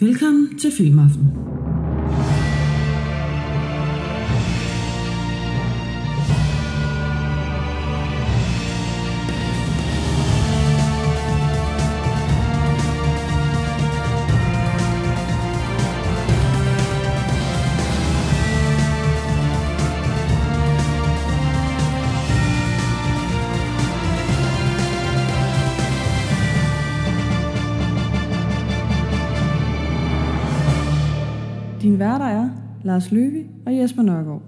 Velkommen til Filmaften. Lars Løvi og Jesper Nørgaard.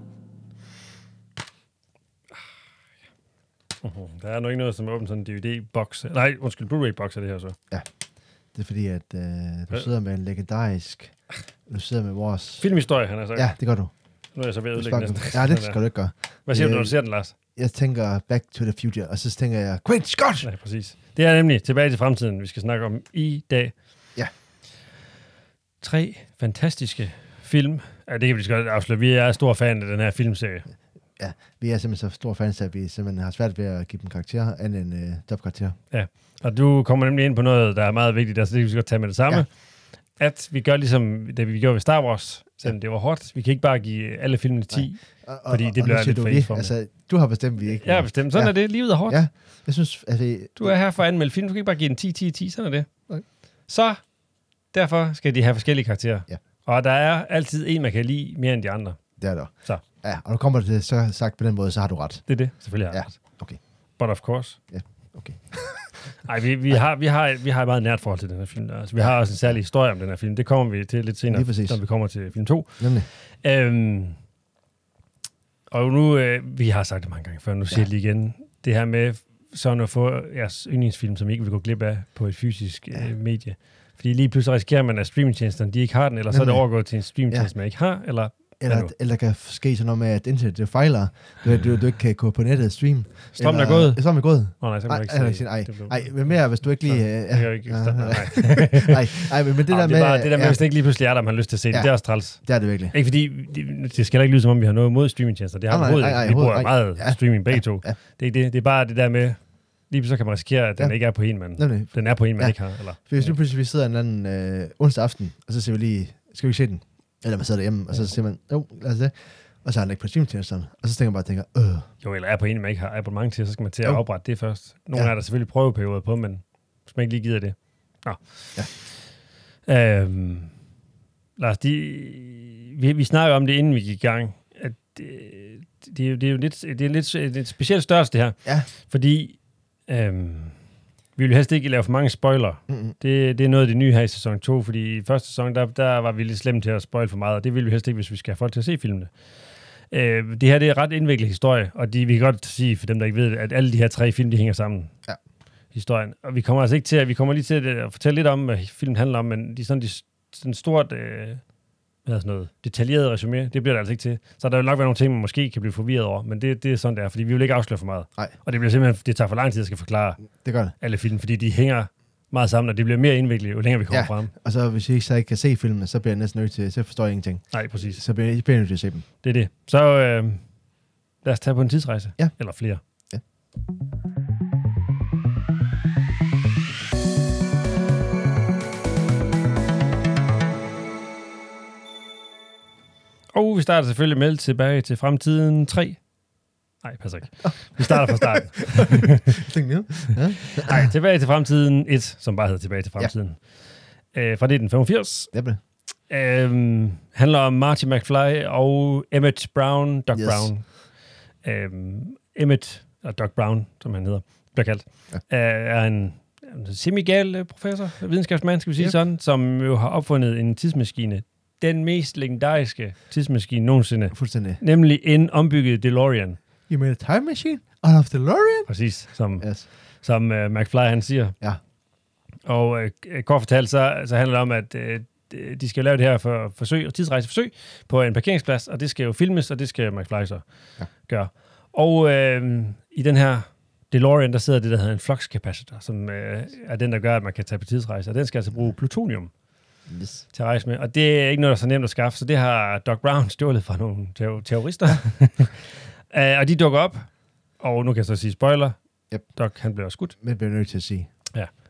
Uh-huh. Der er nok ikke noget, som åbent sådan en DVD-boks. Nej, undskyld, Blu-ray-boks er det her så. Det er fordi, at øh, du sidder med en legendarisk... Du sidder med vores... Filmhistorie, han har sagt. Ja, det gør du. Nu er jeg så ved at ødelægge næsten. Ja, det skal du ikke gøre. Hvad siger du, når Øh, du ser den, Lars? Jeg tænker Back to the Future, og så tænker jeg, Great Scott! Ja, præcis. Det er nemlig tilbage til fremtiden, vi skal snakke om i dag. Ja. Tre fantastiske film. Ja, det kan vi godt afsløre. Vi er store fan af den her filmserie. Ja, vi er simpelthen så store fans, at vi simpelthen har svært ved at give dem karakterer, andet end øh, topkarakterer. Og du kommer nemlig ind på noget, der er meget vigtigt, altså det kan vi godt tage med det samme. Ja. Ja. At vi gør ligesom, da vi gjorde ved Star Wars, selvom det var hårdt. Vi kan ikke bare give alle filmene 10. Og, og, Fordi det og, bliver siger lidt for. Altså, du har bestemt, vi ikke. Ja, bestemt. Sådan Ja. er det. Livet er hårdt. Ja, jeg synes, at det, Du er her for at anmelde film. Du kan ikke bare give den 10, 10, 10. Sådan er det. Nej. Så derfor skal de have forskellige karakterer. Ja. Og der er altid en, man kan lide mere end de andre. det er der. Så. Ja, og nu kommer det så sagt på den måde, så har du ret. Det er det. Selvfølgelig har Ja, jeg ret. okay. But of course. Ja, okay. Nej, vi, vi, har, vi, har, vi har et meget nært forhold til den her film. Altså, vi har også en særlig historie om den her film. Det kommer vi til lidt senere, når vi kommer til film 2. Nemlig. Øhm, og nu, øh, vi har sagt det mange gange før, nu siger Ja. jeg lige igen. Det her med sådan at få jeres yndlingsfilm, som I ikke vil gå glip af på et fysisk Ja. øh, medie. Fordi lige pludselig risikerer man, at streamingtjenesterne de ikke har den, eller så er det overgået til en streamingtjeneste, man ikke har, eller Eller, eller der kan ske sådan noget med, at internet det fejler. Du, du, du ikke kan gå på nettet og streame. strømmen er gået. Strømmen er gået. Nå nej, så kan Nej, man ikke jeg det blev- nej. Nej, men mere, hvis du ikke lige... Så, øh, det kan jeg ikke ja, nej. nej. men, det der det med... er bare det der med, ja, hvis det ikke lige pludselig er der, man har lyst til at se det. Ja. Det er også træls. det er det virkelig. Ikke fordi, det, det skal da ikke lyde som om, vi har noget mod streamingtjenester. Det har vi overhovedet. Vi bruger meget. Ja. streaming begge to. Ja. Det er det. Det er bare det der med, lige så kan man risikere, at den Ja. ikke er på en, man, Nemlig. den er på en, man Ja. ikke har. Eller, For hvis nu pludselig vi sidder en anden øh, onsdag aften, og så ser vi lige, skal vi ikke se den? Eller man sidder derhjemme, og så siger man, jo, lad os det. Og så er han ikke på streamtjenesterne. Og så tænker man bare, tænker, øh, jo, eller er på en, man ikke har abonnement til, så skal man til at Jo. oprette det først. Nogle Ja. er der selvfølgelig prøveperioder på, men hvis man ikke lige gider det. Nå. Ja. Øhm, Lars, de, vi, vi snakker om det, inden vi gik i gang, at det, det, er jo- det er jo lidt, det er lidt, det er et specielt størrelse, det her. Ja. Fordi øhm, vi vil helst ikke lave for mange spoiler. mm, Det, det er noget af det nye her i sæson 2, fordi i første sæson, der, der var vi lidt slemme til at spoil for meget, og det vil vi helst ikke, hvis vi skal have folk til at se filmene. Øh, det her det er en ret indviklet historie, og de, vi kan godt sige, for dem, der ikke ved det, at alle de her tre film, de hænger sammen. Ja. Historien. Og vi kommer altså ikke til at, vi kommer lige til at øh, fortælle lidt om, hvad filmen handler om, men de er sådan, de, sådan stort, øh, hedder sådan noget, detaljeret resume, det bliver der altså ikke til. Så der vil nok være nogle ting, man måske kan blive forvirret over, men det, det er sådan, det er, fordi vi vil ikke afsløre for meget. Nej. Og det bliver simpelthen, det tager for lang tid at skal forklare det gør det. alle film, fordi de hænger meget sammen, og det bliver mere indviklet, jo længere vi kommer Ja. frem. Og så hvis I ikke, så ikke kan se filmen, så bliver jeg næsten nødt til, så forstår jeg ingenting. Nej, præcis. Så bliver jeg, bliver jeg nødt til at se dem. Det er det. Så øh, lad os tage på en tidsrejse. Ja. Eller flere. Ja. Og vi starter selvfølgelig med tilbage til fremtiden 3. Nej, passer ikke. Vi starter fra starten. Nej, tilbage til fremtiden 1, som bare hedder tilbage til fremtiden. Ja. Øh, fra 1985. Det blev. Øhm, handler om Marty McFly og Emmett Brown, Doc Yes. Brown. Øhm, Emmett, og Doc Brown, som han hedder, bliver kaldt, Ja. ja. er en semigal øh, professor, videnskabsmand, skal vi sige Yep. sådan, som jo har opfundet en tidsmaskine. Den mest legendariske tidsmaskine nogensinde. Fuldstændig. Nemlig en ombygget DeLorean. You made a time machine out of DeLorean? Præcis, som, Yes. som uh, McFly han siger. Ja. Og uh, kort fortalt, så, så handler det om, at uh, de skal lave det her for forsøg og tidsrejseforsøg på en parkeringsplads, og det skal jo filmes, og det skal McFly så ja. gøre. Og øh, i den her DeLorean, der sidder det, der hedder en flux capacitor, som øh, er den, der gør, at man kan tage på tidsrejse, og den skal altså bruge plutonium Yes. til at rejse med. Og det er ikke noget, der er så nemt at skaffe, så det har Doc Brown stjålet fra nogle ter- terrorister. uh, og de dukker op, og nu kan jeg så sige spoiler. Yep. Doc, han bliver skudt. Men det bliver nødt til at sige.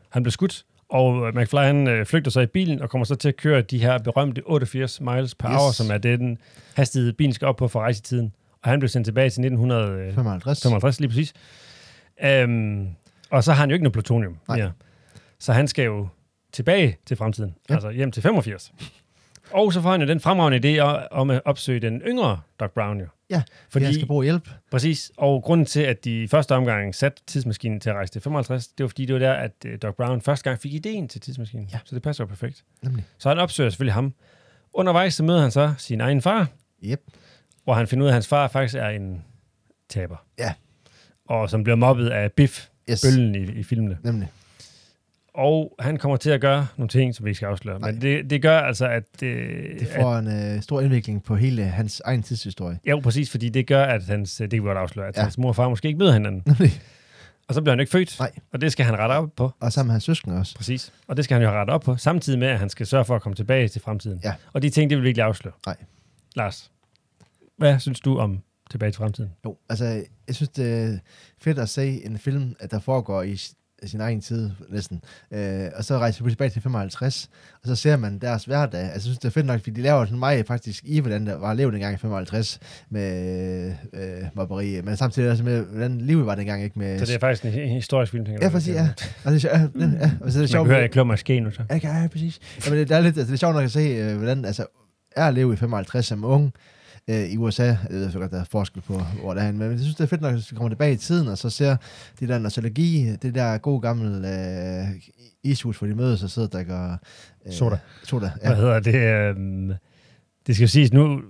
Han blev skudt, Og øh, McFly han øh, flygter så i bilen og kommer så til at køre de her berømte 88 miles per Yes. hour, som er den hastighed, bilen skal op på for rejsetiden. Og han blev sendt tilbage til 1955 55. 55, lige præcis. Øhm, og så har han jo ikke noget plutonium Nej. mere. Så han skal jo tilbage til fremtiden, ja. Altså hjem til 85. Og så får han jo den fremragende idé om at opsøge den yngre Doc Brown jo. Ja, fordi han skal bruge hjælp. præcis, og grunden til, at de første omgang satte tidsmaskinen til at rejse til 55, det var fordi, det var der, at uh, Doc Brown første gang fik ideen til tidsmaskinen. Ja. Så det passer jo perfekt. Nemlig. Så han opsøger selvfølgelig ham. Undervejs så møder han så sin egen far, Yep. hvor han finder ud af, at hans far faktisk er en taber. Ja. Og som bliver mobbet af Biff, Yes. bøllen i, i filmene. Nemlig. Og han kommer til at gøre nogle ting, som vi ikke skal afsløre. Nej. Men det, det gør altså, at... Øh, Det får en øh, stor indvikling på hele hans egen tidshistorie. at, jo, præcis, fordi det gør, at hans... Det kan vi godt afsløre, at ja. Ja. hans mor og far måske ikke møder hinanden. Og så bliver han ikke født. Nej. Og det skal han rette op på. Og sammen med hans søskende også. Præcis. Og det skal han jo rette op på, samtidig med, at han skal sørge for at komme tilbage til fremtiden. Ja. Og de ting, det vil vi ikke afsløre. Nej. Lars, hvad synes du om tilbage til fremtiden? Jo, altså, jeg synes, det er fedt at se en film, at der foregår i sin egen tid, næsten. Øh, og så rejser vi tilbage til 55, og så ser man deres hverdag. Altså, jeg synes, det er fedt nok, fordi de laver sådan meget faktisk i, hvordan der var levet dengang i 55 med øh, mobberi, men samtidig også med, hvordan livet var dengang, ikke? Med, Så det er faktisk en, en historisk film, tænker Ja, du? præcis, ja. Og det er, sjovt- ja, ja, og så er det Man sjovt. kan høre, at jeg klummer ske nu, så. Ja, jeg, præcis. Jamen, det, det, er lidt, altså, det er sjovt nok at se, øh, hvordan altså, er at leve i 55 som ung øh, i USA. Jeg ved godt, der er forskel på, hvor det er henne, men jeg synes, det er fedt nok, at vi kommer tilbage i tiden, og så ser det der nostalgi, det der gode gamle øh, ishus, hvor de mødes og sidder og drikker øh, Soda. soda Hvad ja. hedder det? Øhm, det skal jo siges nu,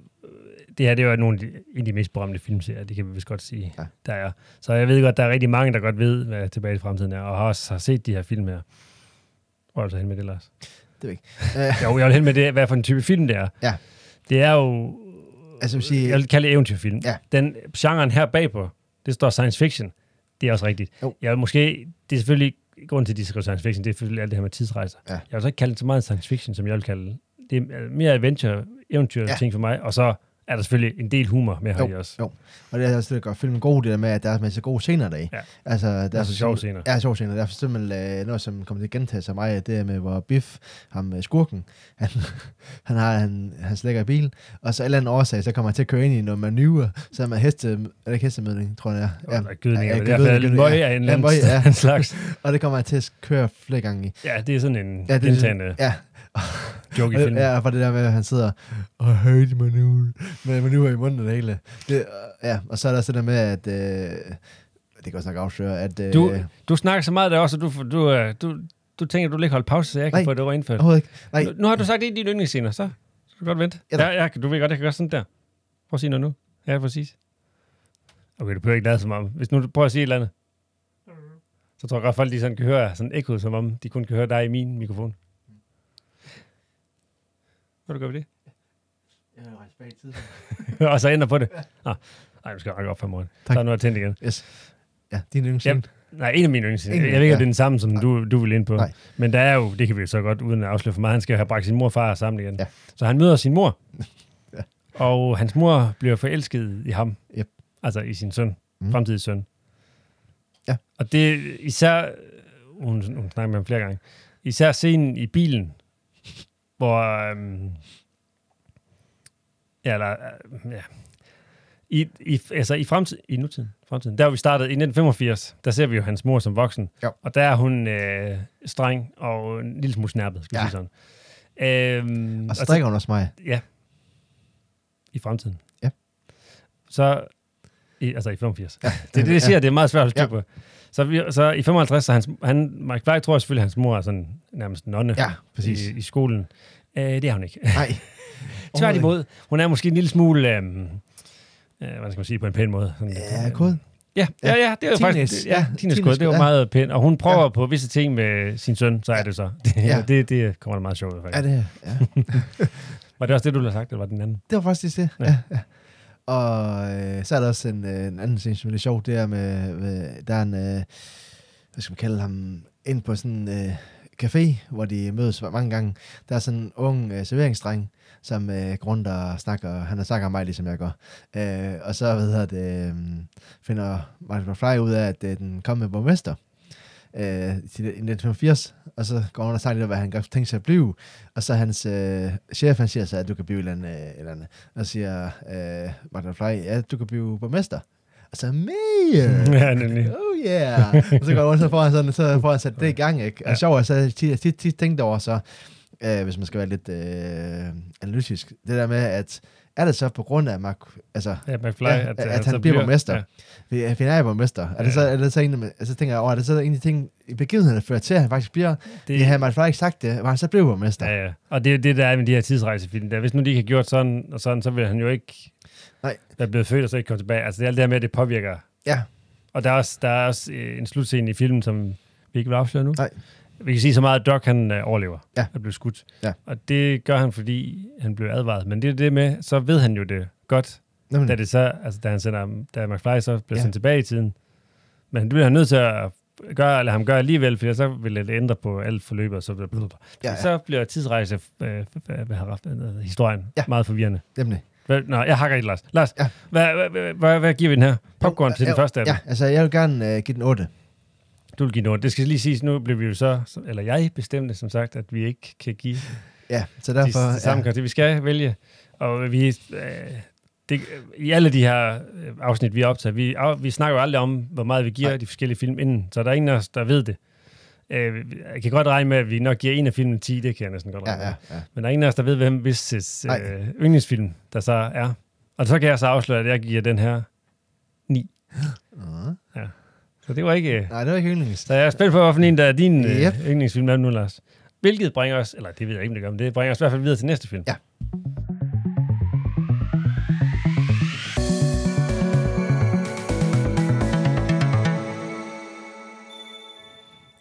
det her det er jo nogle af de, en af de mest berømte filmserier, det kan vi vist godt sige, ja. Der er. Så jeg ved godt, der er rigtig mange, der godt ved, hvad Tilbage til fremtiden er, og har også har set de her film her. Hvor er du så hen med det, Lars? Det ved jeg ikke. Øh, Jo, jeg vil hen med det, hvad for en type film det er. Ja. Det er jo, altså, jeg sige, jeg vil kalde det eventyrfilm. Ja. Den genren her bagpå, det står science fiction. Det er også rigtigt. Jo. Jeg vil måske, det er selvfølgelig, grunden til, at de skriver science fiction, det er selvfølgelig alt det her med tidsrejser. Ja. Jeg vil så ikke kalde det så meget science fiction, som jeg vil kalde det. Det er mere adventure, eventyr Ja. ting for mig, og så er der selvfølgelig en del humor med her i også. jo. og det er også det, der gør filmen god, det der med, at der er masser af gode scener deri. Ja. Altså, der Der er så sjove scener. Ja, sjove scener. Der er for eksempel øh, noget, som kommer til at gentage sig meget, det er med, hvor Biff, ham øh, skurken, han, han har han, han slækker i bil, og så en eller anden årsag, så kommer han til at køre ind i noget manøvre, så er man heste, er det hestemødning, tror jeg, er. Ja, gydning, ja, ja, det er i hvert fald gydning, møg ja. af en, Ja, ja, møg, ja. en slags. Og det kommer han til at køre flere gange i. Ja, det er sådan en Ja, ja, det er gentagende Ja, joke i det, filmen. ja, for det der med, at han sidder og hate manøvre, med manøvre i munden og det hele. Det, øh, ja, og så er der også det der med, at, øh, det kan også nok afsløre, at... Øh, Du, du snakker så meget der også, og du, du, øh, du, du tænker, du vil ikke holde pause, så jeg kan Nej. få det indført. overhovedet ikke. Nej, Nu, nu har du sagt en af dine yndlingsscener, så skal du godt vente. Ja. Ja, ja, du ved godt, jeg kan gøre sådan der. Prøv at sige noget nu. Ja, præcis. Okay, du behøver ikke lade som om. Hvis nu du prøver at sige et eller andet, så tror jeg godt, folk de sådan kan høre sådan ekko, som om de kun kan høre dig i min mikrofon. Hvad du gøre ved det? jeg har rejst bag i tiden. og så ændre på det. Ah, nej, du skal række op for morgen. Tak. Så er nu er tændt igen. Yes. Ja, din yndlingsscene. Jamen, Nej, en af mine yndlingsscener. En- Jeg ved ikke, om ja. det er den samme, som du, du vil ind på. Nej. Men der er jo, det kan vi jo så godt, uden at afsløre for meget, han skal have bragt sin mor og far sammen igen. Ja. Så han møder sin mor. Ja. Og hans mor bliver forelsket i ham. Yep. Altså i sin søn. Mm. Mm. Fremtidig søn. Ja. Og det er især, hun, hun snakker med ham flere gange, især scenen i bilen, hvor, øhm, ja, eller, øh, ja, i, i, altså i, fremtid, i nutiden, fremtiden, der hvor vi startede i 1985, der ser vi jo hans mor som voksen, Ja. og der er hun øh, streng og en lille smule snærpet, skal vi Ja. sige sådan. Øhm, Og så drikker hun også mig. Ja. I fremtiden. Ja. Så, i, altså i 85. Ja. Det er det, jeg siger, det er meget svært at styre Ja. på. Så, vi, så i 55, så hans, han, Mike Fly tror selvfølgelig, at hans mor er sådan nærmest nonne Ja, præcis. i, i skolen. Øh, det er hun ikke. Nej. Tværtimod, hun er måske en lille smule, øhm, øh, hvad skal man sige på en pæn måde. Sådan, Ja, kod. Ja, ja, ja, det er Teenage, faktisk, ja, ja, teenage det var ja. meget pænt. Og hun prøver Ja. på visse ting med sin søn, så er det så. Det, Ja. det, det kommer da meget sjovt ud, faktisk. Er det ja. Var det også det, du have sagt, eller var det den anden? Det var faktisk det. Ja. Ja. ja. Og øh, så er der også en, øh, en anden scene, som er lidt sjov, det er med, med der er en, øh, hvad skal man kalde ham, ind på sådan en øh, café, hvor de mødes mange gange. Der er sådan en ung øh, serveringsdreng, som øh, går rundt og snakker, han har snakket om mig, ligesom jeg gør. Øh, og så hvad jeg, at, øh, finder Martin McFly ud af, at øh, er den kommende borgmester øh, til 1985, og så går han og snakker lidt om, hvad han godt tænkt sig at blive, og så hans øh, chef, han siger så, at du kan blive et eller andet, øh, eller andet. og siger øh, Martin Fly, ja, du kan blive borgmester. Og så, mayor! Ja, nemlig. Oh yeah! og så går han rundt, så får han, sådan, så får han sat det i gang, ikke? Og Ja. sjovt, så tit, tit, tit tænkte over så, øh, hvis man skal være lidt øh, analytisk, det der med, at er det så på grund af, Mark, altså, Ja, McFly, Ja, at han så bliver borgmester. Ja. vi er borgmester, er det så, er det så en, altså, tænker jeg over, er det så en af de ting, i begivenheden, der fører til, at han faktisk bliver, det, det havde Mark Fly ikke sagt det, var han så blev borgmester. Ja, ja. Og det er det, der er med de her tidsrejsefilm. Der. Hvis nu de ikke har gjort sådan og sådan, så vil han jo ikke Nej. være blevet født og så ikke komme tilbage. Altså det er alt det her med, at det påvirker. Ja. Og der er også, der er også øh, en slutscene i filmen, som vi ikke vil afsløre nu. Nej. Vi kan sige så meget, at Doc han øh, overlever Ja. og bliver skudt. Ja. Og det gør han, fordi han blev advaret. Men det er det med, så ved han jo det godt, Jamen, da, det så, altså, da han sender, da McFly så bliver Ja. sendt tilbage i tiden. Men det bliver han nødt til at gøre, eller ham gøre alligevel, for så vil det ændre på alt forløbet, og så bliver ja, ja, så bliver tidsrejse øh, hvad har haft, øh, historien Ja. meget forvirrende. nemlig. Hvad, nå, jeg hakker ikke, Lars. Lars, Ja. hvad, hvad, hvad, hvad, giver vi den her? Popcorn til den første af dem. Ja, altså jeg vil gerne uh, give den 8. Du vil give noget. Det skal lige siges, nu bliver vi jo så, eller jeg bestemte som sagt, at vi ikke kan give Ja, så de, derfor... de samme karakterer. Vi skal vælge, og vi, øh, det, i alle de her øh, afsnit, vi har optaget, vi, af, vi snakker jo aldrig om, hvor meget vi giver Nej. de forskellige film inden, så der er ingen af os, der ved det. Øh, jeg kan godt regne med, at vi nok giver en af filmen 10, det kan jeg næsten godt Ja, regne med. ja, ja. Men der er ingen af os, der ved, hvem hvis øh, yndlingsfilm, der så er. Og så kan jeg så afsløre, at jeg giver den her 9. Uh, Så det var ikke... Øh, nej, det var ikke yndlings. så jeg er spændt på, hvilken en, der er din øh, Yep. yndlingsfilm er nu, Lars. Hvilket bringer os, eller det ved jeg ikke, om det gør, men det bringer os i hvert fald videre til næste film. Ja.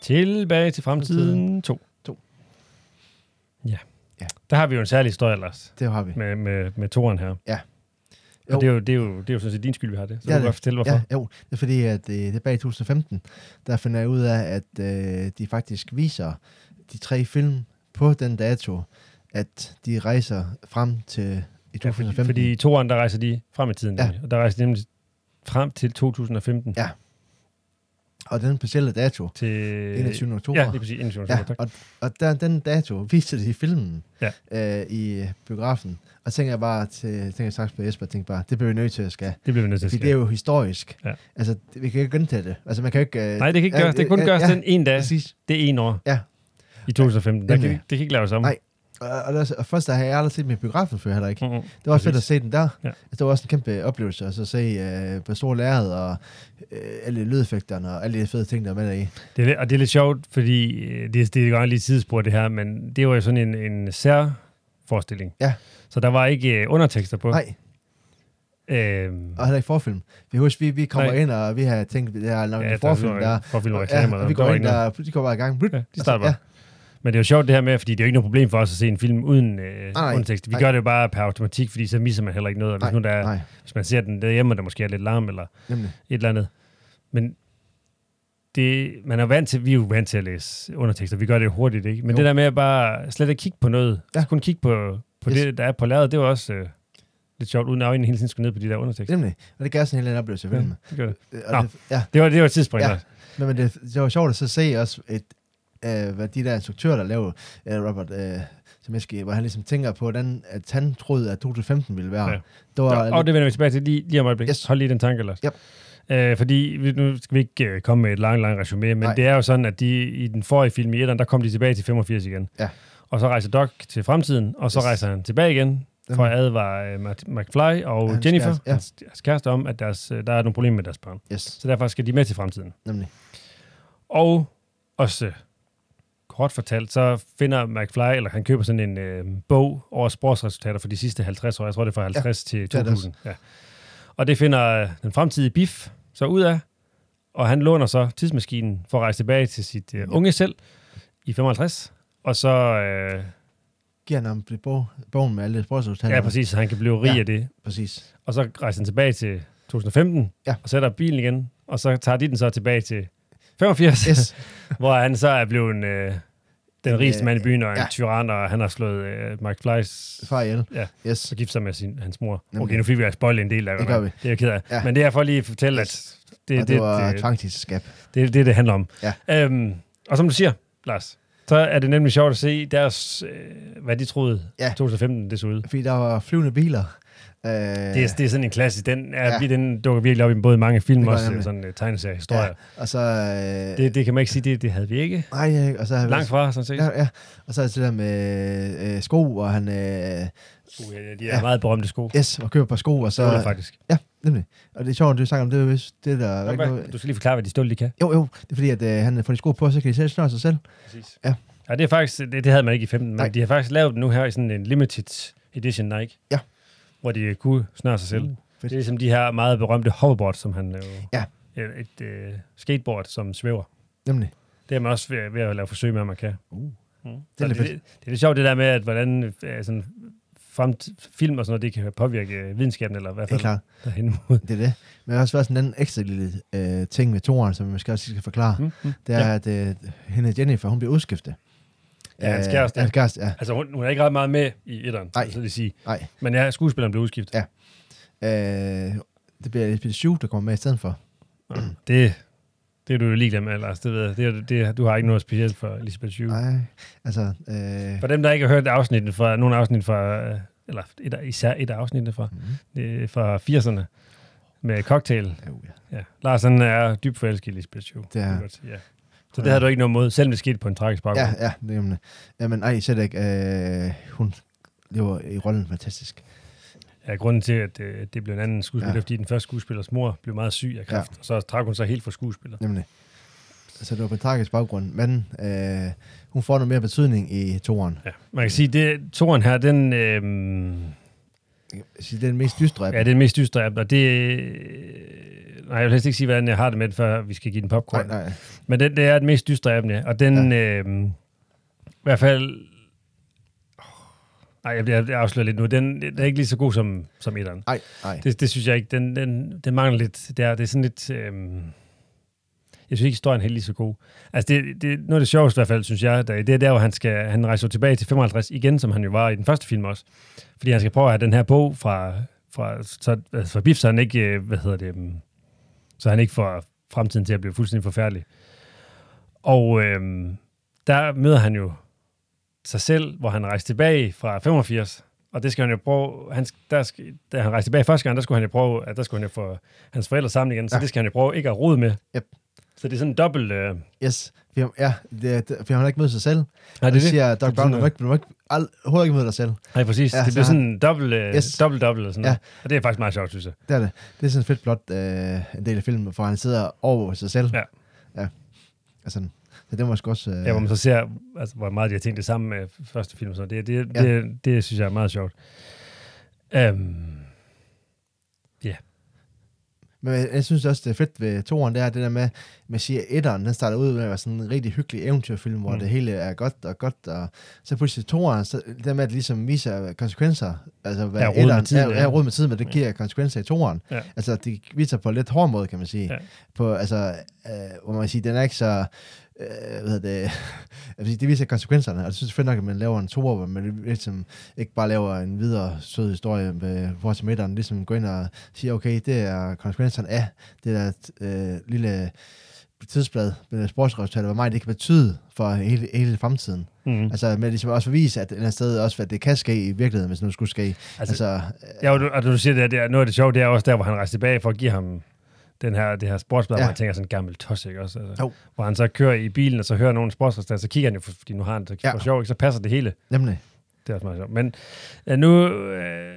Tilbage til fremtiden 2. To. Ja. Ja. Der har vi jo en særlig historie, Lars, Det har vi. med, med, med toren her. Ja. Og Jo. det er, jo, det, er jo, det er jo sådan set din skyld, vi har det. Så Ja, du kan godt fortælle, hvorfor. Ja, jo, det er fordi, at øh, det er bag 2015, der finder jeg ud af, at øh, de faktisk viser de tre film på den dato, at de rejser frem til i Ja, 2015. fordi, fordi i toeren, der rejser de frem i tiden. Ja. Ja. Og der rejser de nemlig frem til 2015. Ja. Og den specielle dato, Til 21. oktober. Ja, det er præcis. 21. oktober, Ja, tak. og, og der, den dato viser de i filmen Ja. øh, i biografen. Og tænker jeg bare til, tænker jeg straks på Jesper, tænker bare, det bliver vi nødt til at skal. Det bliver vi nødt til at ske. det er jo historisk. Ja. Altså, det- vi kan ikke gentage det. Altså, man kan ikke... Øh, Nej, det kan ikke ja, gøres. Det kan kun ja, gøres ja, den en dag. Præcis. Det er en år. Ja. I 2015. Der kan, det kan ikke laves om. Nej. Og, og, der, og først der har jeg aldrig set min biografen før heller ikke. Mm-hmm. Det var også fedt at se den der. Ja. Altså, det var også en kæmpe oplevelse at så se øh, på store lærred og øh, alle lydeffekterne og alle de fede ting, der er med i. Det er, lidt- og det er lidt sjovt, fordi øh, det, det er godt lige tidsspur det her, men det var jo sådan en, en særforestilling. Ja. Så der var ikke øh, undertekster på. Nej, Øhm, og heller ikke forfilm. Vi husker, vi, vi kommer Nej. ind, og vi har tænkt, det er nok ja, en forfilm, der... Forfilm og Ja, og vi går ind, der, de går bare i gang. Blut, Ja, de starter bare. ja, Men det er jo sjovt det her med, fordi det er jo ikke noget problem for os at se en film uden øh, nej. undertekst. Vi Nej. gør det jo bare per automatik, fordi så misser man heller ikke noget. Og hvis, Nej, nu der, er- nej, hvis man ser den derhjemme, og der måske er lidt larm eller nemlig. et eller andet. Men det, man er vant til, vi er jo vant til at læse undertekster. Vi gør det hurtigt, ikke? Men Jo. det der med at bare slet ikke kigge på noget, Ja. ja. kun kigge på, på Yes. det, der er på lærret, det var også øh, lidt sjovt, uden at øjnene hele tiden skulle ned på de der undertekster. Nemlig. Og det gav sådan en helt anden oplevelse filmen. det, gør det. Og Nå. det, ja, det var det var et tidspunkt. Ja. Ja. men, men det, det var sjovt at så se også et, øh, hvad de der instruktører, der lavede øh, Robert øh, Zemeckis, hvor han ligesom tænker på, hvordan, at han troede, at 2015 ville være. Ja. Det var, Og det vender vi tilbage til lige, lige om et øjeblik. Yes. Hold lige den tanke, Lars. Yep. Øh, fordi nu skal vi ikke øh, komme med et langt, langt resume, men Nej. Det er jo sådan, at de i den forrige film i etteren, der kom de tilbage til 85 igen. Ja. Og så rejser Doc til fremtiden, og så Yes. rejser han tilbage igen, for at advare uh, McFly og Hans Jennifer, kæreste, ja. hans, hans kæreste, om, at deres, øh, der er nogle problemer med deres børn. yes, Så derfor skal de med til fremtiden. nemlig. Og også kort fortalt, så finder McFly, eller han køber sådan en øh, bog over sportsresultater for de sidste 50 år. Jeg tror, det er fra 50 ja, til det er det 2000. Ja. Og det finder øh, den fremtidige Biff så ud af, og han låner så tidsmaskinen for at rejse tilbage til sit øh, unge selv i 55. Og så, øh, Giver han ham bog, bogen med alle sportsudstanderne. ja præcis, så han kan blive rig Ja. af det. Præcis. Og så rejser han tilbage til 2015, Ja. og sætter bilen igen, og så tager de den så tilbage til 85. Yes. hvor han så er blevet øh, den rigeste Øh, mand i byen, og en ja. tyran, og han har slået øh, Mike Fleiss Far ihjel. Ja. Yes. så gift sig med sin, hans mor. Nemlig. Okay, nu fik vi altså en del af Det gør vi. Det er jeg ked af. Ja. Men det er for lige at fortælle, Yes. at Det, og det, det var det, tvangsægteskab. det er det, det handler om. Ja. Øhm, og som du siger, Lars, så er det nemlig sjovt at se deres, øh, hvad de troede, Ja. 2015 det så ud. Fordi der var flyvende biler. Øh, Det er, det er sådan en klassisk, den, er, Ja. den dukker virkelig op i både mange film, Det nemlig. sådan uh, tegneseriehistorier. ja. Og så... Øh, Det, det kan man ikke sige, det, det havde vi ikke. nej, og så vi Langt fra, sådan set. Ja, ja. Og så er det det der med øh, sko, og han... Øh, Uh, ja, de er Ja. meget berømte sko. yes, og køber et par sko, og så... Ståler, faktisk. Ja, nemlig. Og det er sjovt, du snakker om det, er vist det der... Nå, ikke noget- Du skal lige forklare, hvad de stål, de kan. Jo, jo, det er fordi, at øh, han får de sko på, så kan de selv snøre sig selv. Præcis. Ja. Ja, det er faktisk, det, det havde man ikke i 15, Nej. men de har faktisk lavet den nu her i sådan en limited edition Nike. Ja. Hvor de kunne snøre sig selv. Uh, Det fedt. er ligesom de her meget berømte hoverboards, som han jo... Ja. Et, et øh, skateboard, som svæver. Nemlig. Det er man også ved, ved at lave forsøg med, om man kan. Uh. Mm. Det er Det, det, det, det er lidt sjovt, det der med, at hvordan øh, sådan, fremt, film og sådan noget, det kan påvirke øh, videnskaben, eller i hvert fald klart. derhen mod. Det er det. Men der har også været sådan en ekstra lille øh, ting med toren, som vi måske også skal forklare. Mm, mm. Det er, at øh, hende Jennifer, hun bliver udskiftet. Ja, hans kæreste. Ja, hans kæreste, ja. Altså, hun, hun er ikke ret meget med i etteren, Nej. så det sige. Nej. Men ja, skuespilleren blev udskiftet. Ja. Øh, det bliver Elisabeth Shue, der kommer med i stedet for. Ja. Det, det er du jo ligeglad med, Lars. Det ved jeg. Det, det, du har ikke noget specielt for Elisabeth Shue. Nej, altså... Øh, For dem, der ikke har hørt afsnitten fra, nogle afsnit fra, øh, eller et, især et af afsnittene fra, mm, er fra 80'erne, med cocktail. jo, ja. Ja. Lars han er dybt forelsket i Elisabeth Shue. Det er- godt Ja. Så det havde du ikke noget mod, selvom det skete på en tragisk baggrund. Ja, ja, det jamen, Jamen, ej, slet ikke. Øh, hun lever i rollen fantastisk. Ja, grunden til, at øh, det blev en anden skuespiller, Ja. fordi den første skuespillers mor blev meget syg af kræft, ja. og så trak hun sig helt fra skuespiller. Nemlig. Så det var på en tragisk baggrund. Men øh, hun får noget mere betydning i toren. Ja. Man kan sige, det toren her, den, øh, sige, Det er den mest dystre af ja, er den mest dystre dem, og det, øh, nej, jeg vil helst ikke sige, hvordan jeg har det med før vi skal give den popcorn. Nej, nej. Men det, det er den mest dystre dem, ja. Og den, ja. øh, i hvert fald, nej, jeg, jeg afslører lidt nu, den, den er ikke lige så god som, som etteren. Nej, nej. Det, det synes jeg ikke. Den, den, den mangler lidt. Det er, det er sådan lidt... Øhm, jeg synes ikke, historien er helt lige så god. Altså, det, det, noget af det sjoveste i hvert fald, synes jeg, der, det er der, hvor han, skal, han rejser tilbage til 55 igen, som han jo var i den første film også. Fordi han skal prøve at have den her bog fra, fra, så, altså fra Biff, så han ikke, øh, hvad hedder det, øhm, så han ikke får fremtiden til at blive fuldstændig forfærdelig. Og øhm, der møder han jo sig selv, hvor han rejser tilbage fra 85, og det skal han jo prøve, han, der skal, da han rejste tilbage første gang, der skulle han jo prøve, at der skulle han jo få hans forældre sammen igen, så Ja. det skal han jo prøve ikke at rode med. Yep. Så det er sådan en dobbelt... Øh, Yes. For, han- ja, det, det, for han har ikke mødt sig selv. nej, det er det. siger Doc Brown, du må ikke, du må ikke overhovedet ikke møde dig selv. Nej, præcis. Ja, det bliver sådan en dobbelt, øh, Yes. dobbelt, dobbelt og sådan Ja. noget. Og det er faktisk meget sjovt, synes jeg. Det er det. Det er sådan fedt blot øh, en del af filmen, for han sidder over sig selv. Ja. ja. Altså, så det sgu også... Øh, Ja, hvor man så ser, altså, hvor meget de har tænkt det sammen med første film. Så det, det, Ja. det, det, det, synes jeg er meget sjovt. Um, Men jeg, jeg synes også, det er fedt ved toren, det er det der med, man siger, etteren, den starter ud med at være sådan en rigtig hyggelig eventyrfilm, hvor Mm. det hele er godt og godt, og så pludselig toren, så det der med, at det ligesom viser konsekvenser, altså hvad Ja, ja, rod med etteren, tiden, er, ja. er råd med tiden, hvad det giver konsekvenser i toren. Ja. Altså, det viser på en lidt hård måde, kan man sige. Ja. På, altså, øh, hvor man kan sige, den er ikke så, øh, hvad det, altså, det viser konsekvenserne, og jeg synes det er fedt nok, at man laver en toer, hvor man ligesom ikke bare laver en videre sød historie med forhold til midteren, ligesom går ind og siger, okay, det er konsekvenserne af det der øh, lille tidsblad med sportsresultater, hvor meget det kan betyde for hele, hele fremtiden. mm. Altså med ligesom også at vise, at et eller sted også, hvad det kan ske i virkeligheden, hvis nu skulle ske. Altså, Altså, Ja, og du, og du siger, det, er, det er, noget af det sjove, det er også der, hvor han rejser tilbage for at give ham den her, det her sportsblad, ja. Ja. hvor han tænker sådan en gammel tos, ikke også? Altså, Jo. Hvor han så kører i bilen, og så hører nogen sportsresultater, så kigger han jo, for- fordi nu har han det Ja. for sjov, ikke? så passer det hele. nemlig. Det er også meget sjovt. Men ja, nu, øh,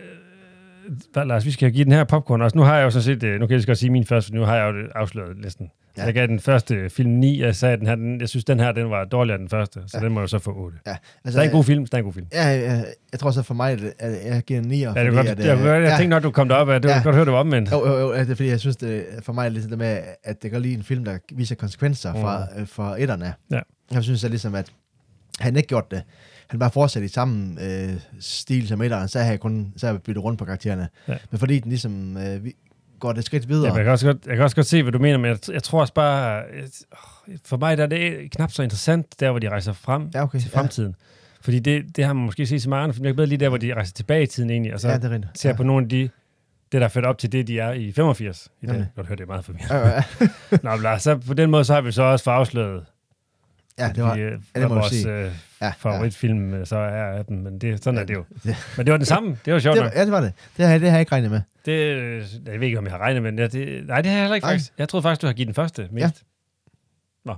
Lars, vi skal give den her popcorn også. Nu har jeg jo sådan set, øh, nu kan jeg lige godt sige min første, for nu har jeg jo det afsløret næsten. Ja. Jeg gav den første film 9, jeg sagde, den her, den, jeg synes, den her, den var dårligere end den første, så ja. Den må jo så få 8. Ja, Så altså, det er en god film, det er en god film. Ja, jeg, jeg tror så for mig, at jeg giver en 9'er. Ja, det er godt, at, jeg, jeg, jeg, jeg ja, tænkte nok, du kom derop, at var Ja. godt høre, det var omvendt. Jo, jo, jo, det er fordi, jeg synes, det for mig er lidt det med, at det kan lige en film, der viser konsekvenser fra, øh, fra etterne. Ja. Jeg synes at ligesom, at han ikke gjort det. Han bare fortsat i samme øh, stil som etteren, så har jeg kun så har jeg byttet rundt på karaktererne. Ja. Men fordi den ligesom øh, vi går det skridt videre. Ja, jeg, kan også godt, jeg kan også godt se, hvad du mener, men jeg, jeg tror også bare, åh, for mig der er det knap så interessant, der hvor de rejser frem ja, okay. til fremtiden. Fordi det, det har man måske set så mange andre film. Jeg kan bedre lige der, hvor de rejser tilbage i tiden egentlig, og så ja, ja, det er ser ja. på nogle af de det, der er fedt op til det, de er i 85 i dag. Jamen. Godt høre, det er meget forvirrende. Ja, ja, Nå, men altså, på den måde, så har vi så også afsløret, ja, det var... vi, øh, det du vores sige. øh, Ja, favoritfilm øh, så er dem, men det, sådan ja. er det jo. Ja. Men det var den samme, det var sjovt Det nok. var, ja, det var det. Det har, det har jeg ikke regnet med. Det, øh, jeg ved ikke, om jeg har regnet med den. Ja, det, nej, det har jeg heller ikke Nej. faktisk. Jeg troede faktisk, du har givet den første mest. Nå.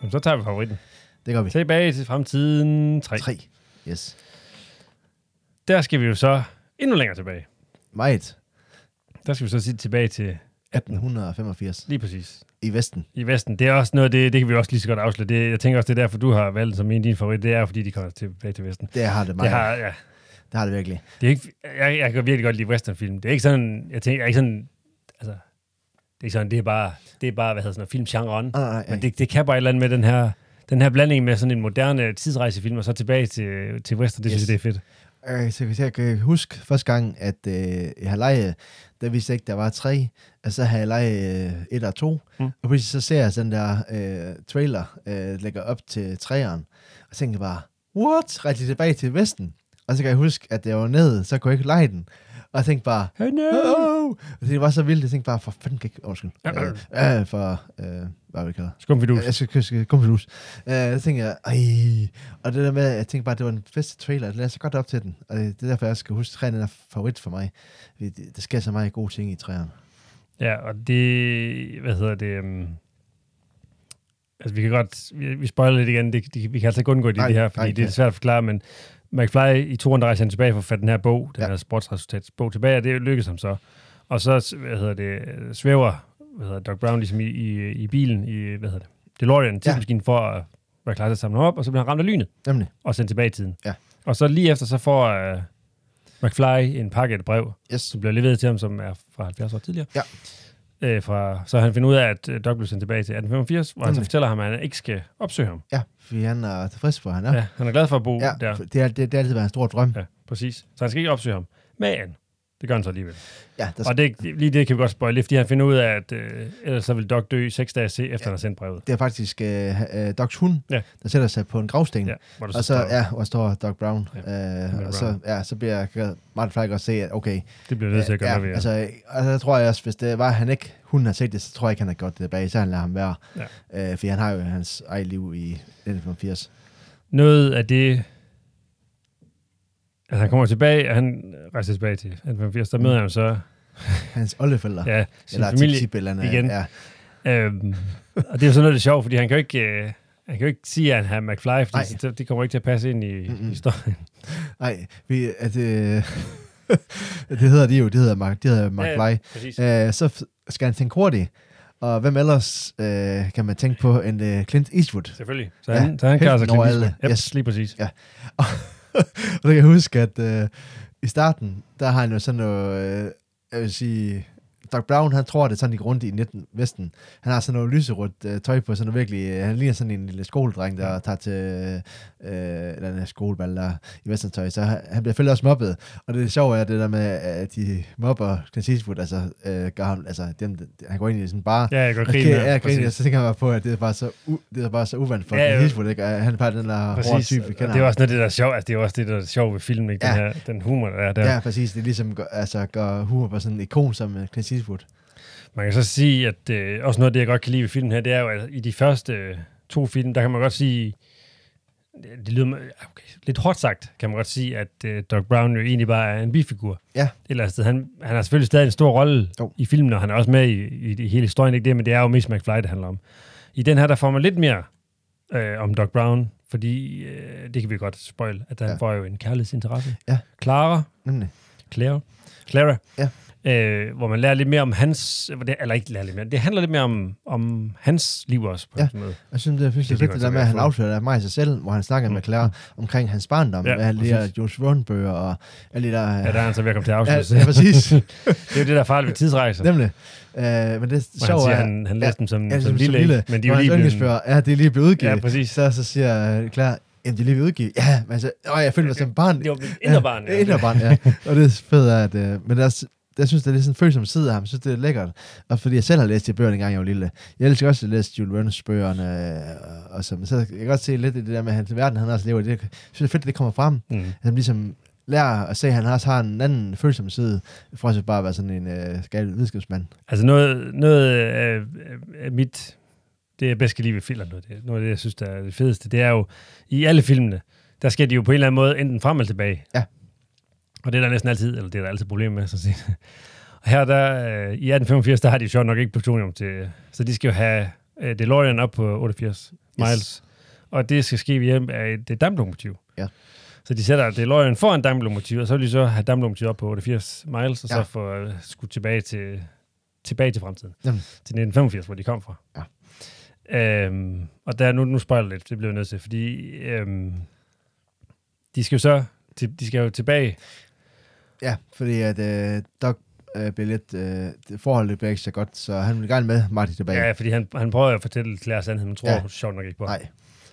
Jamen, så tager vi favoritten. Det gør vi. Tilbage til fremtiden 3. 3. Yes. Der skal vi jo så endnu længere tilbage. Meget. Der skal vi så sige tilbage til 1885. lige præcis I Vesten. i Vesten. Det er også noget, det, det kan vi også lige så godt afsløre. Det, jeg tænker også, det er derfor, du har valgt som en af dine favorit. Det er, fordi de kommer tilbage til Vesten. Det har det meget. Det har, ja, det har det virkelig. Det er ikke, jeg, jeg kan virkelig godt lide westernfilm. Det er ikke sådan, jeg tænker, jeg er ikke sådan, altså, det er ikke sådan, det er bare, det er bare, hvad hedder sådan noget, filmgenren. Nej, nej. Men det, det kan bare et eller andet med den her, den her blanding med sådan en moderne tidsrejsefilm, og så tilbage til, til western, det yes. synes jeg, det er fedt. Øh, så jeg kan huske første gang, at øh, jeg har lejet, der vidste jeg ikke, der var tre, og så har jeg lejet øh, et og to, Mm. og pludselig så ser jeg sådan der øh, trailer, øh, lægger op til træeren, og tænker bare, what? Rejste tilbage til Vesten? Og så kan jeg huske, at jeg var nede, så kunne jeg ikke lege den. Og jeg tænkte bare, oh! Og det var så vildt, jeg tænkte bare, for fanden jeg ikke, undskyld, øh, øh, for, øh, hvad vi kalder Skumfidus. jeg skal kysse komfidus. Uh, så tænkte jeg, ej. Og det der med, jeg tænkte bare, det var den bedste trailer. Det lader så godt op til den. Og det er derfor, jeg skal huske, at træerne er favorit for mig. Der sker så meget gode ting i træerne. Ja, og det, hvad hedder det, um, altså vi kan godt, vi, vi spoiler lidt igen, det, det, vi kan altså ikke undgå det, Nej, det her, fordi nej, det er svært at forklare, men McFly i toren, der rejser han tilbage for at fatte den her bog, den Ja. her sportsresultatsbog tilbage, og det lykkedes ham så. Og så, hvad hedder det, svæver, hvad hedder Doc Brown ligesom i, i, i bilen, i, hvad hedder det, DeLorean, tidsmaskinen, for at være klar til at samle op, og så bliver han ramt af lynet, Nemlig. og sendt tilbage i tiden. Ja. Og så lige efter, så får uh, McFly en pakke et brev, Yes. som bliver leveret til ham, som er fra 70 år tidligere. Ja. Øh, fra, så han finder ud af, at øh, Doc blev sendt tilbage til 1885, hvor han så Nemlig. fortæller ham, at han ikke skal opsøge ham. Ja, fordi han er tilfreds for, han er. Ja. han er glad for at bo ja der. det, er, det, det har altid været en stor drøm. Ja, præcis. Så han skal ikke opsøge ham. Men det gør han så alligevel. Ja, der, Og det, lige det kan vi godt spoil lidt, fordi han finder ud af, at øh, ellers så vil Doc dø seks dage se, efter han har sendt brevet. det er faktisk øh, øh, Docs hund, Ja. der sætter sig på en gravsten. Ja, hvor Og så, står, ja, hvor står Doc Brown. Ja, Ja, øh, Brown. og så, ja, så bliver Martin Fly godt se, at okay, det bliver nødt til at gøre ja, noget. Altså, altså, jeg tror jeg også, hvis det var, han ikke, hun har set det, så tror jeg ikke, han har gjort det tilbage, så han lader ham være. Ja. Øh, fordi han har jo hans eget liv i 1985. noget af det... Altså han kommer tilbage, og han rejser tilbage til 1885, der møder han så Hans oldeforældre. ja, sin eller familie. igen. Ja, Øhm, og det er jo sådan noget, det er sjovt, fordi han kan jo ikke, øh, han kan jo ikke sige, at han er McFly, fordi Nej. det, kommer ikke til at passe ind i Mm-mm. historien. nej, vi, at, øh, det hedder de jo, det hedder, Mark, det hedder Mark Ja. Øh, så skal han tænke hurtigt. Og hvem ellers øh, kan man tænke på end øh, Clint Eastwood? Selvfølgelig. Så Ja, han, så han klarer sig Clint. Eastwood. Yep, Yes. lige præcis. Ja. og så kan jeg huske, at øh, i starten, der har han jo sådan noget, øh, jeg vil sige, Doc Brown, han tror, det er sådan, de går rundt i 19 Vesten. Han har sådan noget lyserødt øh, tøj på, sådan virkelig, øh, han ligner sådan en lille skoledreng, der tager til øh, eller en skoleball der i Vestern-tøj. Så han, han bliver selvfølgelig også mobbet. Og det sjove er det der med, at de mobber Clint Eastwood, altså, øh, gør ham, altså den, han går ind i sådan bare, Ja, jeg går Okay, grine. ja, præcis. så tænker jeg bare på, at det er bare så, u- det er bare så uvandt for Ja. Clint Eastwood, ikke? Han er bare den der hårde type, vi kender. det er også noget, det der er sjovt. Altså, det er også det, der er sjovt ved filmen, ikke? Den, Ja. her, den humor, der er der. Ja, præcis. Det er ligesom gør, altså, gør humor på sådan en ikon som uh, Clint Eastwood. Man kan så sige, at øh, også noget af det, jeg godt kan lide ved filmen her, det er jo, at i de første øh, to film, der kan man godt sige, det lyder ja, okay, lidt hårdt sagt, kan man godt sige, at øh, Doc Brown jo egentlig bare er en bifigur. Ja. Eller. Han, han har selvfølgelig stadig en stor rolle i filmen, og han er også med i, i, i hele historien, ikke det, men det er jo mest McFly, det handler om. I den her, der får man lidt mere øh, om Doc Brown, fordi øh, det kan vi godt spoil, at han ja. får jo en kærlighedsinteresse. Ja. Clara, Nemlig. Clara, Clara Ja. Øh, hvor man lærer lidt mere om hans, eller ikke lærer lidt mere, det handler lidt mere om, om hans liv også, på Ja. en måde. Jeg synes, det er det man der med, at han afslører af sig selv, hvor han snakker Mm. med Claire omkring hans barndom, Ja, ja, med alle de. Jules Verne-bøger og alle de der... Ja, der er han så ved at komme til at ja, afslutte. ja, præcis. det er jo det, der er farligt ved tidsrejser. Nemlig. Uh, men det Hvor han sjove siger, er... han, han læste dem som, ja, som, lille, ikke? men de er jo lige blevet... Ja, det er lige blevet udgivet. Ja, præcis. Så, så siger øh, Claire, jamen, det er lige blevet udgivet. Ja, men så, åh, jeg følte mig som barn. Det var mit inderbarn, Ja, inderbarn, ja. Og det er fedt, at... Øh, men der, er jeg synes, det er lidt sådan en følsom side af ham. Jeg synes, det er lækkert. Og fordi jeg selv har læst de bøger, dengang jeg var lille. Jeg elsker også at læse Jules Verne's bøgerne. øh, Og så, men så jeg kan godt se lidt i det der med hans verden, han også lever i. Det, jeg synes, det er fedt, at det kommer frem. Mm. At han ligesom lærer at se, at han også har en anden følsom side, for at bare at være sådan en øh, gal videnskabsmand. Altså noget, noget af, af mit, det jeg bedst kan lide ved film, noget, det, noget af det, jeg synes, der er det fedeste, det er jo, i alle filmene, der skal de jo på en eller anden måde enten frem eller tilbage. Ja. Og det er der næsten altid, eller det er der altid problemer med, så sige. Og her der, øh, i 1885, der har de jo sjovt nok ikke plutonium til, så de skal jo have øh, DeLorean op på 88 miles. Yes. Og det skal ske ved hjælp af et damplokomotiv. Ja. Så de sætter DeLorean foran damplokomotivet, og så vil de så have damplokomotivet op på 88 miles, og Ja. så få øh, skudt tilbage til, tilbage til fremtiden. Jamen. Til 1985, hvor de kom fra. Ja. Øhm, og der, nu, nu spoiler jeg lidt, det bliver jeg nødt til, fordi øhm, de skal jo så til, de skal jo tilbage. Ja, fordi at øh, Doc øh, bliver lidt, øh, det- forholdet bliver ikke så godt, så han vil gerne med Marty tilbage. Ja, fordi han, han prøver at fortælle Claire sandheden, men tror Ja. sjovt nok ikke på. Nej,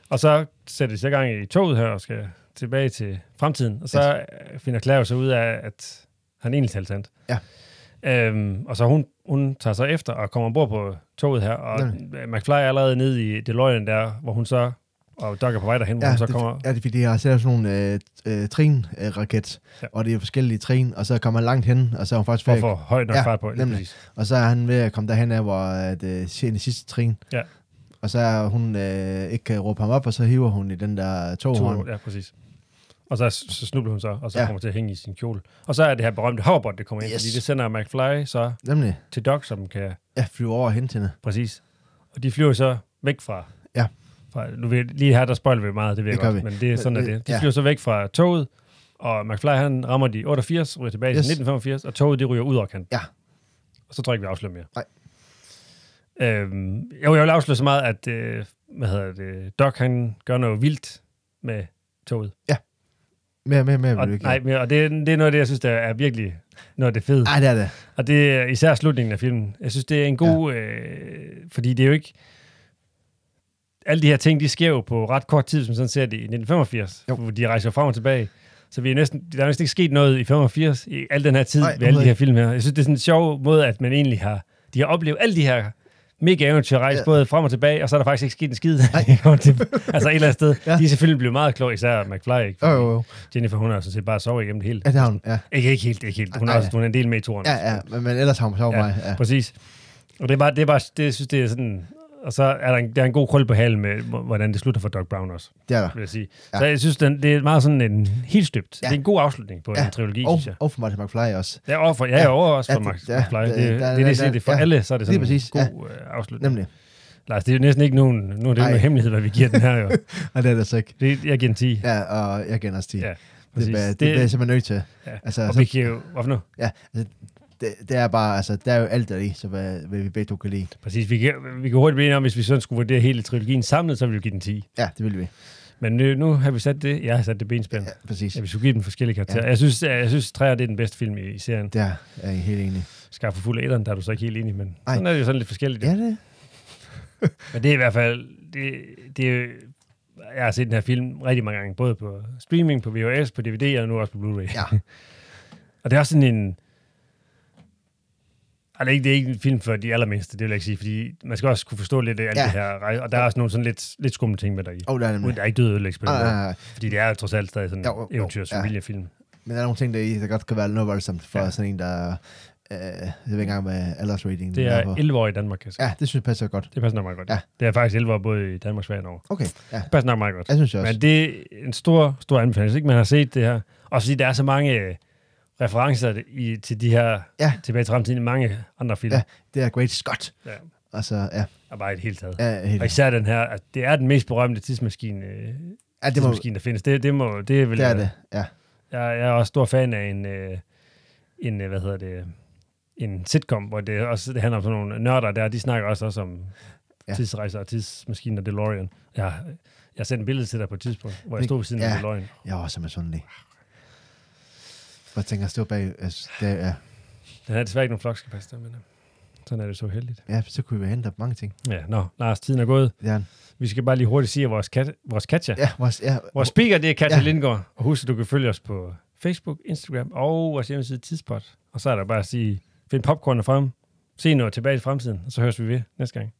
Og så sætter de sig i gang i toget her og skal tilbage til fremtiden. Og så yes. finder Claire så ud af, at han egentlig talte sandt. Ja. Øhm, og så hun, hun tager så efter og kommer ombord på toget her, og Nemlig. McFly er allerede nede i DeLorean der, hvor hun så, og Doc er på vej derhen, hvor ja, hun så det, kommer... ja, det er fordi, de har sådan nogle øh, øh, trin-raket, Ja. og det er forskellige trin, og så kommer han langt hen, og så er hun faktisk For at få højt nok Ja, fart på. Lige nemlig. præcis. og så er han ved at komme derhen af, hvor at, øh, det sidste trin. Ja. Og så er hun øh, ikke kan råbe ham op, og så hiver hun i den der toghånd. To, ja, præcis. Og så, så snubler hun så, og så Ja. kommer til at hænge i sin kjole. Og så er det her berømte hoverbot, det kommer ind, Yes. fordi det sender McFly så Nemlig, til Doc, som kan ja, flyve over hen til hende. Præcis. Og de flyver så væk fra... Ja. Fra nu ved, lige her, der spoiler vi meget, det ved Det jeg godt, vi. men det er sådan, at det- det. De ja. flyver så væk fra toget, og McFly han rammer de 88, ryger tilbage Yes. til 1985, og toget det ryger ud over kanten. Ja. Og så tror jeg ikke, vi afslører mere. Nej. Øhm, jo, jeg vil afsløre så meget, at øh, hvad hedder det, Doc han gør noget vildt med toget. Mere, mere, mere vil Og, ikke. nej, men, og det, det er noget af det, jeg synes, der er virkelig noget af det fede. Ej, det er det. Og det er især slutningen af filmen. Jeg synes, det er en god... Ja. Øh, fordi det er jo ikke... Alle de her ting, de sker jo på ret kort tid, som sådan ser det i 1985. Jo. Hvor de rejser frem og tilbage. Så vi er næsten, der er næsten ikke sket noget i 85 i al den her tid Nej, ved alle de her film her. Jeg synes, det er sådan en sjov måde, at man egentlig har... De har oplevet alle de her mega eventyr rejse, Ja. ja. både frem og tilbage, og så er der faktisk ikke sket en skid. Altså et eller andet sted. Ja. Ja. De er selvfølgelig blevet meget kloge, især McFly. Ikke? Jo, jo, jo. Jennifer, hun har sådan set bare sovet igennem det hele. Ja, det har hun. Ja, Ikke, ikke helt, ikke helt. Hun, er, Nej. også, hun er en del med i toren. ja, ja men, men ellers har hun så Ja. mig. Ja. Præcis. Og det er bare, det er bare, det, jeg synes, det er sådan, og så er der en, der er en god krøl på halen med, hvor- hvordan det slutter for Doc Brown også, Det er der. vil jeg sige. Ja. Ja. Så jeg synes, den, det er meget sådan en helt støbt. Ja. Ja. Det er en god afslutning på Ja. en trilogi, Og, synes jeg. og for Martin McFly også. Ja, og for, ja, Ja. ja. over også Ja, for det- Max ja, ja, McFly. det- Det, det, det, er det, der- det, for ja. alle, så er det sådan præcis, en ja. god øh, afslutning. Nemlig. Lars, det er jo næsten ikke nogen, nu er det jo Nej. nogen hemmelighed, hvad vi giver den her jo. Og det er det så ikke. Det, jeg giver den 10. Ja, og jeg giver også 10. Ja, det, præcis. bliver, det, bliver jeg simpelthen nødt til. ja. Altså, Og så, vi kan jo, hvorfor nu? ja, altså, det, det, er bare, altså, der er jo alt der i, så hvad, hvad vi begge to kan lide. Præcis, vi kan, vi kan hurtigt blive enige om, hvis vi sådan skulle vurdere hele trilogien samlet, så ville vi give den 10. Ja, det vil vi. Men nu, nu har vi sat det, jeg har sat det benspænd. Ja, præcis. Ja, vi skulle give den forskellige karakterer. Ja. Jeg synes, jeg, jeg synes, træer det er den bedste film i, i serien. Der er jeg helt enig. Skaffe fuld af der er du så ikke helt enig, men Ej. sådan er det jo sådan lidt forskelligt. Ja, det Men det er i hvert fald, det, det er, jeg har set den her film rigtig mange gange, både på streaming, på VHS, på DVD og nu også på Blu-ray. Ja. og det er også sådan en, ej, det, er ikke, det er ikke en film for de allermindste, det vil jeg ikke sige, fordi man skal også kunne forstå lidt af alt Ja. det her og der er også nogle sådan lidt, lidt skumle ting med der i. Oh, der er nemlig. der er ikke død ødelæggelse på nej, nej. fordi det er trods alt stadig sådan en Jo, jo, jo. eventyrs Ja. Men der er nogle ting, der, i, der godt kan være noget voldsomt for Ja. sådan en, der... Øh, jeg ved ikke engang, hvad aldersrating Det er på. 11 år i Danmark, kan. Ja, det synes jeg passer godt. Det passer nok meget godt. Ja. Det er faktisk 11 år både i Danmark, Sverige og Norge. Okay, ja. Det passer nok meget godt. Jeg synes jeg også. Men det er en stor, stor anbefaling. Hvis ikke man har set det her, og fordi der er så mange øh, referencer i, til de her Ja. tilbage til fremtiden i mange andre film. Ja. Det er Great Scott. Ja. Altså, ja. Og bare i det hele taget. ja helt, Og især den her, at det er den mest berømte tidsmaskine, øh, ja, det, må, tidsmaskine der findes. Det, det, må, det, vil det er det, ja. Jeg, jeg er også stor fan af en, øh, en øh, hvad hedder det, en sitcom, hvor det også det handler om sådan nogle nørder der, de snakker også, også om Ja. tidsrejser og tidsmaskinen og DeLorean. Jeg, jeg sendte et billede til dig på et tidspunkt, hvor jeg stod ved siden ja. af DeLorean. Jeg er også misundelig. Jeg tænker, at stå bag... Altså, det, er, Den har desværre ikke nogen flokskapasiter, men øh, sådan er det så heldigt. ja, så kunne vi hente op mange ting. Ja, nå, Lars, tiden er gået. Er en- Vi skal bare lige hurtigt sige, at vores, kat, vores Katja, Ja, vores, ja, vores speaker, det er Katja Ja. ja. Lindgaard. Og husk, at du kan følge os på Facebook, Instagram og vores hjemmeside Tidspot. Og så er der bare at sige, find popcorn frem, se noget tilbage i fremtiden, og så høres vi ved næste gang.